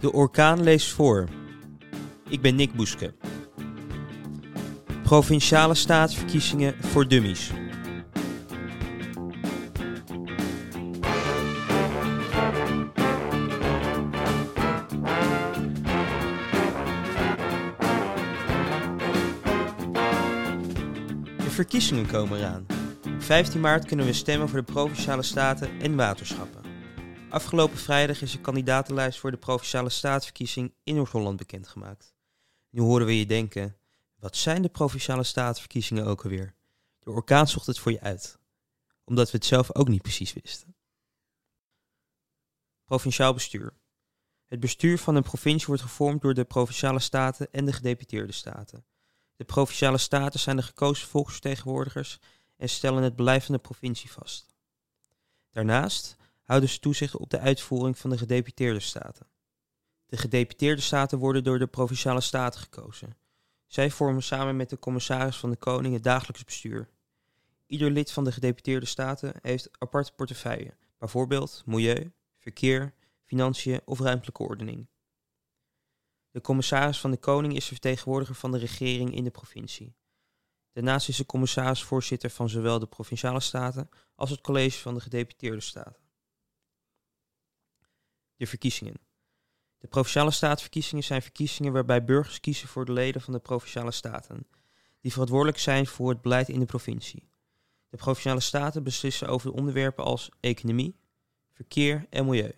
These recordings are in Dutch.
De orkaan leest voor. Ik ben Nick Boeske. Provinciale staatsverkiezingen voor dummies. De verkiezingen komen eraan. Op 15 maart kunnen we stemmen voor de provinciale staten en waterschappen. Afgelopen vrijdag is een kandidatenlijst voor de provinciale staatsverkiezing in Noord-Holland bekendgemaakt. Nu horen we je denken, wat zijn de provinciale staatsverkiezingen ook alweer? De orkaan zocht het voor je uit, omdat we het zelf ook niet precies wisten. Provinciaal bestuur. Het bestuur van een provincie wordt gevormd door de provinciale staten en de gedeputeerde staten. De provinciale staten zijn de gekozen volksvertegenwoordigers en stellen het beleid van de provincie vast. Daarnaast houden ze toezicht op de uitvoering van de gedeputeerde staten. De gedeputeerde staten worden door de provinciale staten gekozen. Zij vormen samen met de commissaris van de Koning het dagelijks bestuur. Ieder lid van de gedeputeerde staten heeft aparte portefeuille, bijvoorbeeld milieu, verkeer, financiën of ruimtelijke ordening. De commissaris van de Koning is de vertegenwoordiger van de regering in de provincie. Daarnaast is de commissaris voorzitter van zowel de provinciale staten als het college van de gedeputeerde staten. De verkiezingen. De provinciale staatsverkiezingen zijn verkiezingen waarbij burgers kiezen voor de leden van de provinciale staten, die verantwoordelijk zijn voor het beleid in de provincie. De provinciale staten beslissen over onderwerpen als economie, verkeer en milieu.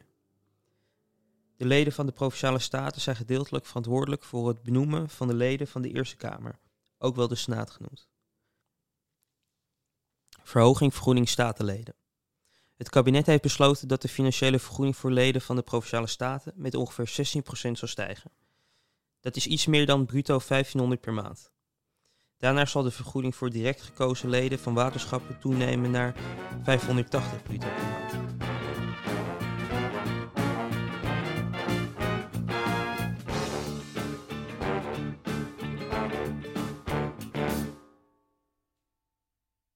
De leden van de provinciale staten zijn gedeeltelijk verantwoordelijk voor het benoemen van de leden van de Eerste Kamer, ook wel de Senaat genoemd. Verhoging vergoeding statenleden. Het kabinet heeft besloten dat de financiële vergoeding voor leden van de provinciale staten met ongeveer 16% zal stijgen. Dat is iets meer dan bruto 1500 per maand. Daarna zal de vergoeding voor direct gekozen leden van waterschappen toenemen naar 580 bruto per maand.